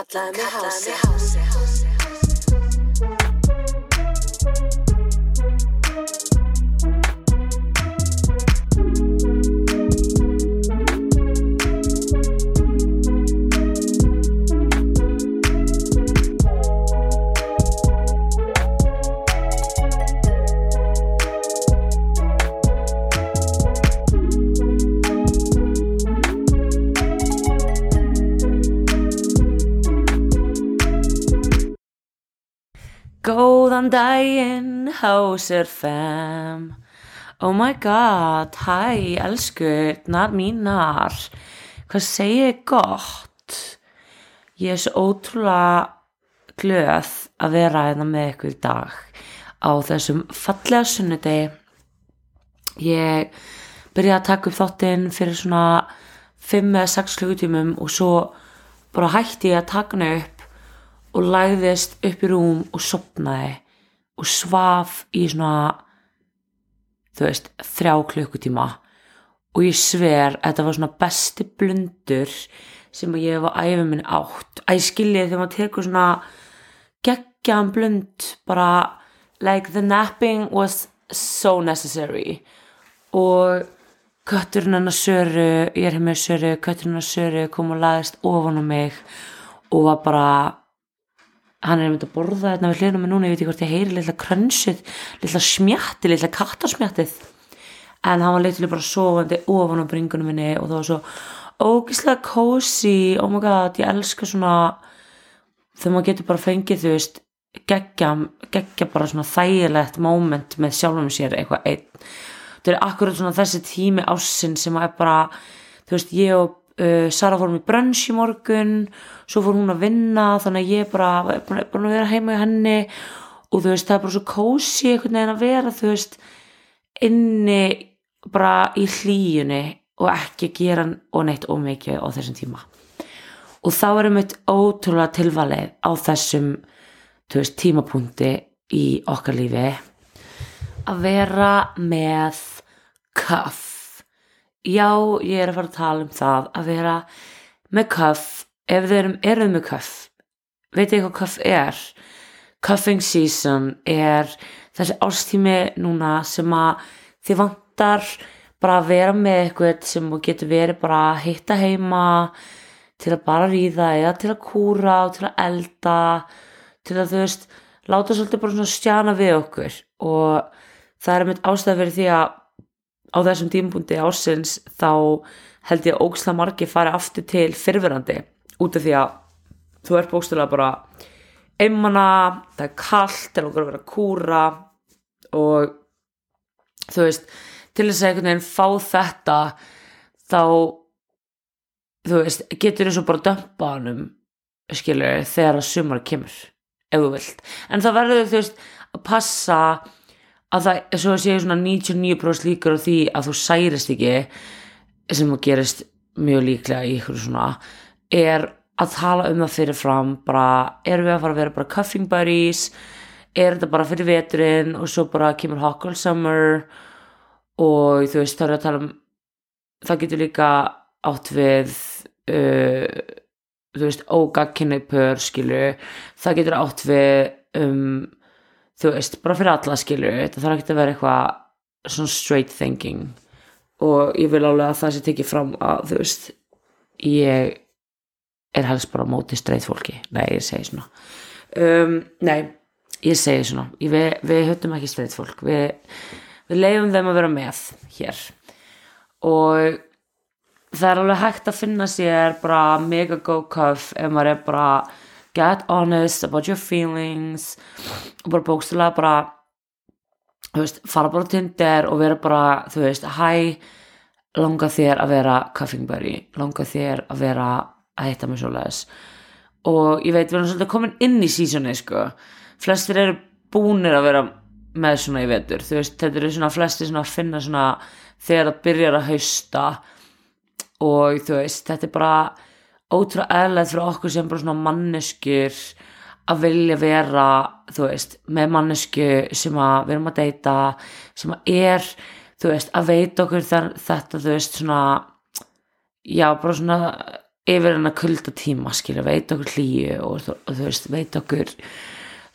Hotline, Hotline, Hotline, Hotline, Góðan daginn, hásir fem Oh my god, hæ, elskurnar mínar. Hvað segið þið gott? Ég er svo ótrúlega glöð að vera hérna með ykkur í dag á þessum fallega sunnudegi. Ég byrjaði að taka upp þáttinn fyrir svona 5 eða 6 klukkutímum og svo bara hætti ég að taka hana upp og lagðist upp í rúm og sopnaði og svaf í svona þú veist, þrjá klukkutíma. Og ég sver að þetta var svona besti blundur sem ég hef á æfum minni átt. Að ég skilji þegar maður tekur svona geggjan blund bara like the napping was so necessary. Og kötturinn hennar Söru ég er hér með Söru, kötturinn hennar Söru kom og lagðist ofan á mig og var bara hann er myndið að borða þetta við hliðum með núna, ég veit ekki hvort ég heyri lilla krönsið, lilla smjatti, lilla kattasmjattið. En hann var leitilega bara sofandi ofan á bringunum minni og það var svo ógislega cozy. Oh my god, ég elska svona þegar maður getur bara fengið þú veist, geggja, geggja bara svona þægilegt moment með sjálfum sér eitthvað einn. Það er akkurat svona þessi tími ásinn sem er bara, þú veist, ég og Sara fórum í brönns í morgun svo fór hún að vinna þannig að ég bara er búin að vera heima í henni og þú veist það er bara svo kósi einhvern veginn að vera þú veist inni bara í hlýjunni og ekki gera og neitt ómikið á þessum tíma. Og þá erum við ótrúlega tilvalið á þessum veist tímapunkti í okkar lífi að vera með kaff já, ég er að fara að tala um það að vera með kaff ef þið erum, erum með kaff veit ég hvað kaff er? Cuffing season er þessi ástími núna sem að þið vantar bara að vera með eitthvað sem getur verið bara að hitta heima til að bara ríða eða til að kúra og til að elda til að þú veist láta svolítið bara svona stjana við okkur. Og það er með ástæða fyrir því að á þessum tímpundi ásins þá held ég að ógsla margi fari aftur til fyrfirandi út af því að þú ert bókstulega bara einmana, það er kallt það er okkur að vera að kúra og þú veist til þess að einhvern veginn fá þetta þá þú veist, getur eins og bara dömpa hannum skilur, þegar að sumar kemur ef þú vilt, en það verður þú veist að passa að það, svo að segja svona 99% líkur á því að þú særist ekki sem að gerist mjög líklega í ykkur svona er að tala um það fyrirfram bara, erum við að fara að vera bara cuffing buddies? Er þetta bara fyrir veturinn og svo bara kemur hot girl summer og þú veist, þá er að tala um það getur líka átt við uh, þú veist, ógagkinni pör skilu, það getur átt við um þú veist, bara fyrir alla skilur þetta þarf ekki að vera eitthvað svona straight thinking. Og ég vil álega að það sé tekið fram að þú veist, ég er helst bara móti straight fólki. Nei, ég segi svona. Um, nei, ég segi svona. Ég, við, við höfum ekki straight fólk. Við, við leiðum þeim að vera með hér. Og það er alveg hægt að finna sér bara mega go cuff ef maður er bara get honest about your feelings og bara bókstilega bara þú veist, fara bara tindir og vera bara, þú veist, hæ langa þér að vera cuffing buddy langa þér að vera að hitta mig svo leiðis og ég veit, við erum svolítið komin inn í sísoni sko, flestir eru búnir að vera með svona í vetur. Þú veist, þetta eru svona flestir svona að finna svona þegar það byrjar að hausta. Og þú veist, þetta er bara ótrúlega eðlægt fyrir okkur sem bara svona manneskjur að vilja vera, þú veist, með mannesku sem að við erum að deyta, sem að er, þú veist, að veita okkur þetta, þú veist, svona, já, bara svona yfir hennar kulda tíma skilja, veit okkur hlýju og, og þú veist, veit okkur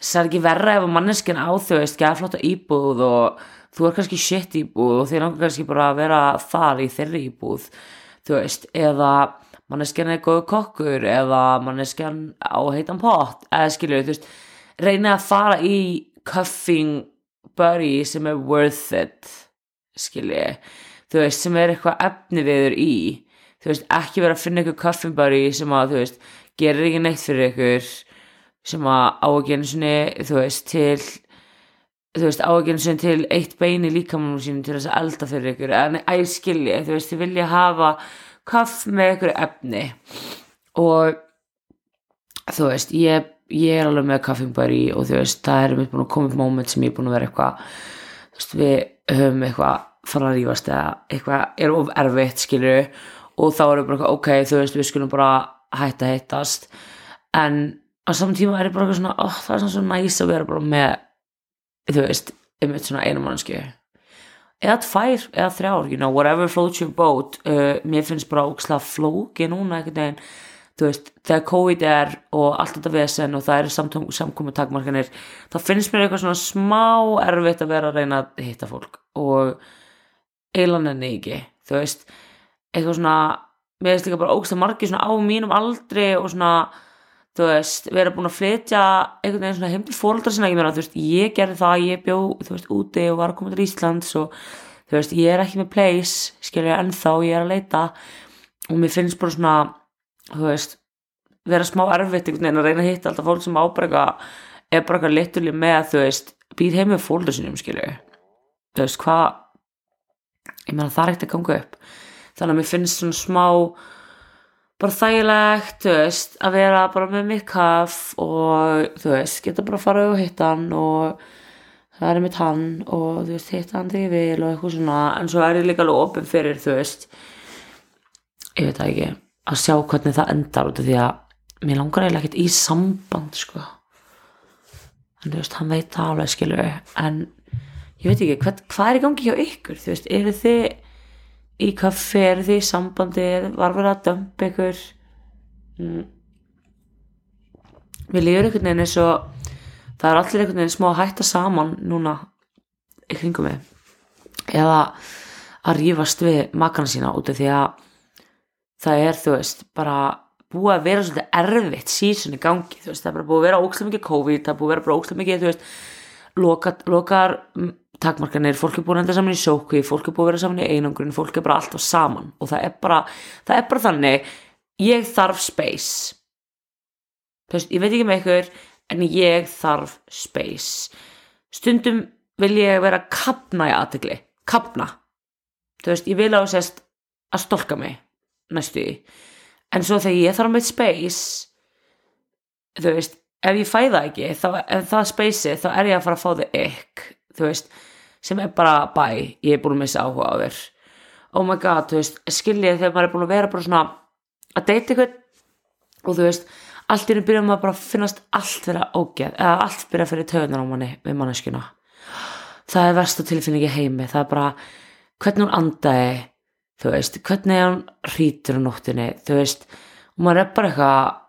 það er ekki verra ef manneskinn á þú veist, gæðflotta íbúð og þú er kannski shit íbúð og þið langar kannski bara að vera þar í þeirri íbúð þú veist, eða manneskinn er góðu kokkur eða manneskinn á heitan pott eða skilju, þú veist reyna að fara í cuffing buddy sem er worth it skilji, þú veist, sem er eitthvað efni viður í þú veist, ekki vera að finna ykkur cuffing buddy sem að, þú veist, gerir ekki neitt fyrir ykkur sem að á ekki einu sinni, þú veist, til þú veist, á ekki einu sinni til eitt bein í líkamannum sínum til þess að elda fyrir ykkur, en æg skilji þú veist, þið vilja hafa kaff með ykkur efni. Og þú veist, ég, ég er alveg með cuffing buddy og þú veist, það er mitt búin að koma upp moment sem ég er búin að vera eitthvað þú veist, við höfum eitthvað fara að rífast eða eitthvað er of erfitt, skilju og þá erum við bara ok, þú veist, við skulum bara hætta að hittast. En á saman tíma er ég bara eitthvað svona oh, það er svona svo næs að vera bara með þú veist, einmitt svona einu mannsku eða tvær eða þrjár, you know, whatever floats your boat. Uh, mér finnst bara ókslega flóki núna einhvern veginn, þú veist þegar COVID er og allt þetta vesen og það eru samkomu takmarkanir þá finnst mér eitthvað svona smá erfitt að vera að reyna að hitta fólk. Og eilan enni ekki þú veist, eitthvað svona mér finnst líka bara ókslega margir svona á mínum aldri og svona þú veist, vera búin að flytja einhvern veginn svona heim til fóreldra sinna ég meina, veist, ég gerði það, ég bjó veist, úti og var að koma til Íslands og þú veist, ég er ekki með place skilja ennþá, ég er að leita. Og mér finnst bara svona þú veist, vera smá erfitt einhvern veginn að reyna að hitta alltaf fólk sem ábreyka er bara eitthvað liturli með þú veist, býr heim með fóreldra sinum skilju þú veist, hvað ég meina, það er ekkert að ganga upp. Þannig að mér finnst svona smá bara þægilegt, þú veist, að vera bara með mitt kaff og þú veist, geta bara að fara og hitta hann og það er mitt hann og þú veist, hitta hann þegar ég vil og eitthvað svona, en svo er ég líka alveg opinn fyrir, þú veist, ég veit ekki, að sjá hvernig það endar út af því að mér langar eiginlega ekkert í samband, sko, en þú veist, hann veit það alveg, skilur en ég veit ekki, hvað, hvað er í gangi hjá ykkur, þú veist, eru þið í kaffi, eru þið í sambandi var verið að dömpa ykkur mm. mér líður einhvern veginn eins og það er allir einhvern veginn smá að hætta saman núna í kringum mig eða að rífast við makana sína út af því að það er þú veist bara búið að vera svolítið erfitt sísun í gangi þú veist það er bara búið að vera ókslega mikið COVID það er búið að vera ókslega mikið þú veist lokar, lokar takmarkanir, fólk er búin að enda saman í sókvi fólk er búin að vera saman í einangrun fólk er bara alltaf saman. Og það er bara það er bara þannig, ég þarf space. Þú veist, ég veit ekki með ykkur en ég þarf space. Stundum vil ég vera að kapna í aðtegli kapna þú veist, ég vil á sérst að stolka mig næstu í. En svo þegar ég þarf með space þú veist ef ég fæ það ekki, þá, ef það space þá er ég að fara að fá þau ykk þú veist, sem er bara bæ ég er búin að missa áhuga á þér. Oh my god, þú veist, skiljið þegar maður er búin að vera bara svona að deyta ykkur og þú veist, allt í einu byrjum maður bara að finnast allt vera ógeð eða allt byrja að fyrir töðunar á manni við manneskjuna. Það er versta tilfinningi heimi það er bara, hvernig hún andaði þú veist, hvernig hún hrítur á nóttinni, þú veist og maður er bara eitthvað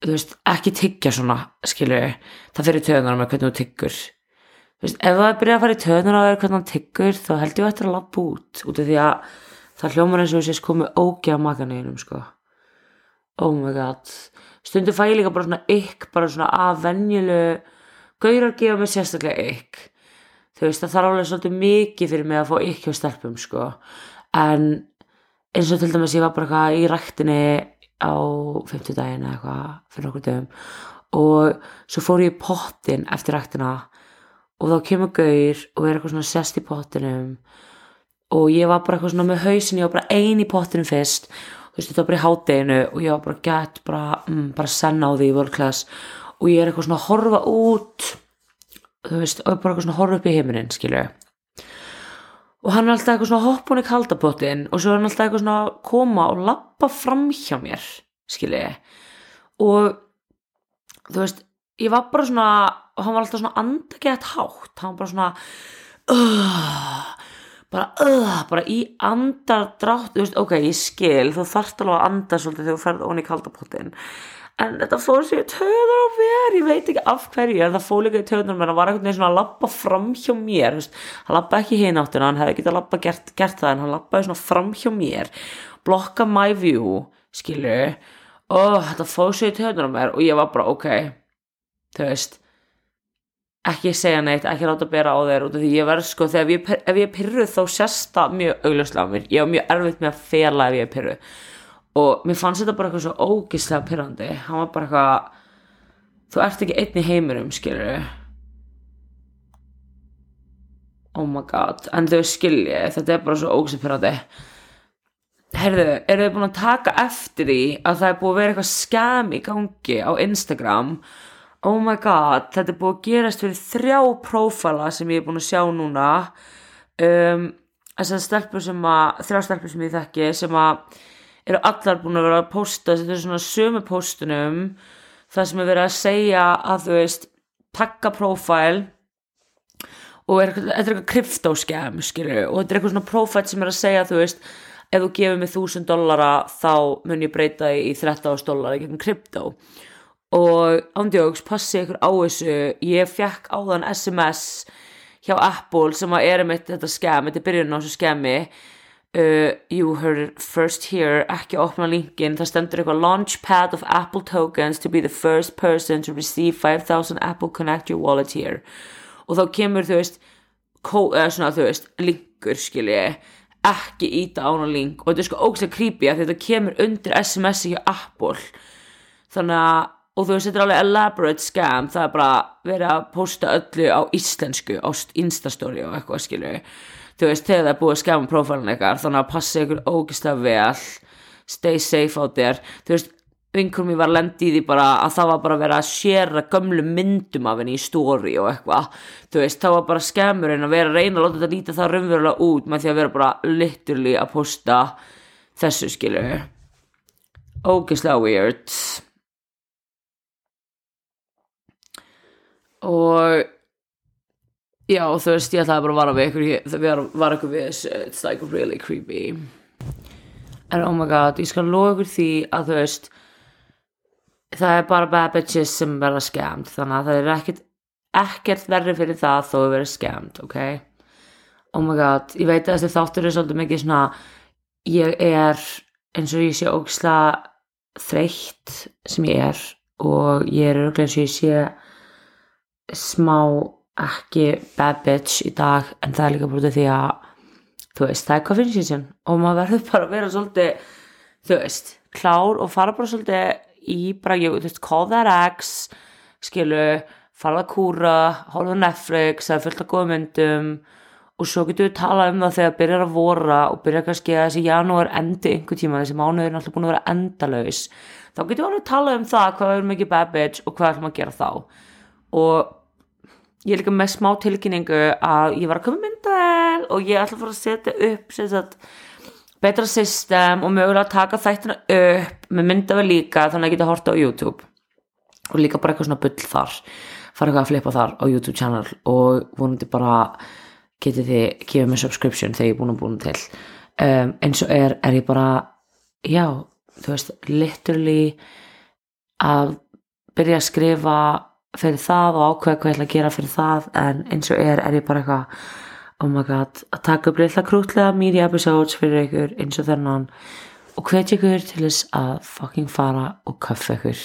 þú veist, ekki tyggja svona, skilur það fyrir töðunar mig hvernig þú tyggur. þú veist, ef það byrja að fara í töðunar á þér hvernig hann tyggur, þá held ég eftir að lappa út út af því að það hljómar eins og þess komið ógeð á makaneginum, sko. Oh my god. Stundu fæ ég líka bara svona ykk bara svona að venjulu gaurar gefa mig sérstaklega ykk þú veist það þarf alveg svolítið mikið fyrir mig að fá ykk hjá stelpum sko. En eins og til dæmis ég var bara eitthvað í ræktinni á 50 daginn eða eitthvað fyrir okkur dögum og svo fór ég í pottin eftir ræktina og þá kemur gaur og er eitthvað svona sest í pottinum og ég var bara eitthvað svona með hausin ég var bara ein í pottinum fyrst. Þú veist þetta var bara í hátteginu og ég var bara gett bara, mm, bara senna á því í vörklass og ég er eitthvað svona að horfa út þú veist, og bara eitthvað svona að horfa upp í heiminin skilju og hann er alltaf eitthvað svona hoppun í kaldapottin og svo er hann alltaf eitthvað svona að koma og lappa fram hjá mér skilji og þú veist, ég var bara svona og hann var alltaf svona andagett hátt. Hann bara svona uh, bara, uh, bara í andardrátt. Veist, ok, ég skil, þú þarft alveg að anda svolítið þegar þú ferð onni í kaldapottin. En þetta fór sér töður á mér. Ég veit ekki af hverju, en það fór líka í töðunum en það var veginn svona að lappa fram hjá mér. Veist, hann lappa ekki hinn áttina hann hefði getað lappa gert, gert það en hann lappaði svona fram hjá mér. Blokka my view, skilu og þetta fór sér í töðunum á mér og ég var bara, ok. Þú veist ekki segja neitt, ekki láta bera á þér út af því ég verð sko, þegar ég, ef ég pyrruð þá sést það mjög augljóslega á mér. Ég var mjög erfitt með að fela ef ég pyrruð og mér fannst þetta bara eitthvað svo ógislega pyrrandi, hann var bara eitthvað þú ert ekki einn í heimurum skilur oh my god. En þau skilji, þetta er bara svo ógislega pyrrandi Herðu, eru þið búin að taka eftir því að það er búin að vera eitthvað skam í gangi á Instagram oh my god, þetta er búin að gerast fyrir þrjá prófala sem ég er búin að sjá núna. Um, þessar stelpur sem að þrjá stelpur sem ég þekki sem að eru allar búin að vera að posta þetta er svona sömu postunum það sem er verið að segja að þú veist takka prófæl og er, þetta er eitthvað kryptóskjæm skilju og þetta er eitthvað svona prófæl sem er að segja þú veist ef þú gefur mig þúsund dollara þá mun ég breyta í 13 dollara gegn kryptó og ándjóks passi ykkur á þessu. Ég fekk áðan SMS hjá Apple sem að er með þetta skam, þetta er byrjun á þessu skami uh, you heard first here. Ekki opna linkin, það stendur eitthvað launchpad of Apple tokens to be the first person to receive 5000 Apple connect your wallet here. Og þá kemur þú veist svona þú veist, linkur skilji. Ekki íta á hana link. Og þetta er sko ógæslega creepy að þetta kemur undir SMS-i hjá Apple. Þannig að og þú veist þetta er alveg elaborate scam. Það er bara verið að posta öllu á íslensku á instastory og eitthvað skilju þú veist þegar það er búið að skama profilin eitthvað þannig að passa ykkur ógæslega vel. Stay safe out there. Þú veist vinkur mér var lendið í því bara að það var bara að vera að séra gömlu myndum af henni í stóri og eitthvað. Þú veist, þá var bara skemmurinn að vera að reyna að láta þetta líta það raunverulega út með því að vera bara literally að posta þessu skilu ógeðslega weird og já, þú veist, ég ætlaði bara að vara við ykkur það var ykkur við þessu it's like really creepy. En oh my god, ég skal loða ykkur því að þú veist það er bara bad bitches sem verða skemmt þannig að það er ekkert ekkert verri fyrir það þó að vera skemmt ok? Oh my god, ég veit að þessi þáttur er svolítið mikið svona ég er eins og ég sé ógisla þreytt sem ég er og ég er örglega eins og ég sé smá ekki bad bitch í dag en það er líka brútið því að þú veist, það er ég sér og maður verður bara að vera svolítið þú veist, klár og fara bara svolítið í bara, ég, þú veist, call that ex skilu, fara að kúra hóla Netflix, það er fullt af góða myndum og svo getur við tala um það þegar byrjar að vora og byrjar kannski að þessi janúar endi einhver tíma þessi mánuður er náttúrulega búin að vera endalaus þá getur við alveg að tala um það hvað er mikið bad bitch og hvað ætlum að gera þá. Og ég er líka með smá tilkynningu að ég var að koma myndaðel og ég ætla að fara að setja upp sagt, betra system og mögulega að taka þættina upp með myndavel líka þannig að geta horta á YouTube. Og líka bara eitthvað svona bull þar fara eitthvað að flipa þar á YouTube channel og vonandi bara getið þið kemur með subscription þegar ég er búin að búin til. Um, eins og er, er ég bara já, þú veist, literally að byrja að skrifa fyrir það og ákveða hvað ég ætla að gera fyrir það en eins og er, er ég bara eitthvað oh my god, að taka upp litla krútlega mýri episodes fyrir ykkur eins og þennan og hvetja ykkur til þess að fucking fara og kaffa ykkur.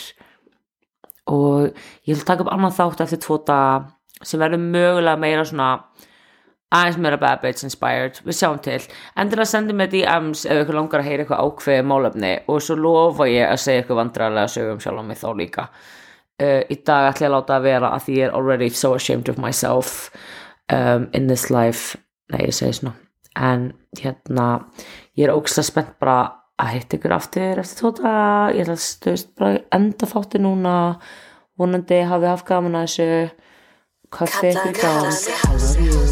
Og ég vil taka upp annan þátt eftir tvo daga sem verður mögulega meira svona aðeins meira bad bitch inspired. Við sjáum til, endilega sendið mér DMs ef ykkur langar að heyra eitthvað ákveði málefni og svo lofa ég að segja ykkur vandrarlega sögum sjálf á mig þá líka uh, í dag ætla ég að láta að vera að því ég er already so ashamed of myself um, in this life. Nei ég segi svona. En hérna ég er ógislega spennt bara að hitta ykkur aftur eftir tóta ég ætla að stöðst bara enda þátti núna. Vonandi hafið haft gaman að þessu. Kaffi ykkur gán I love you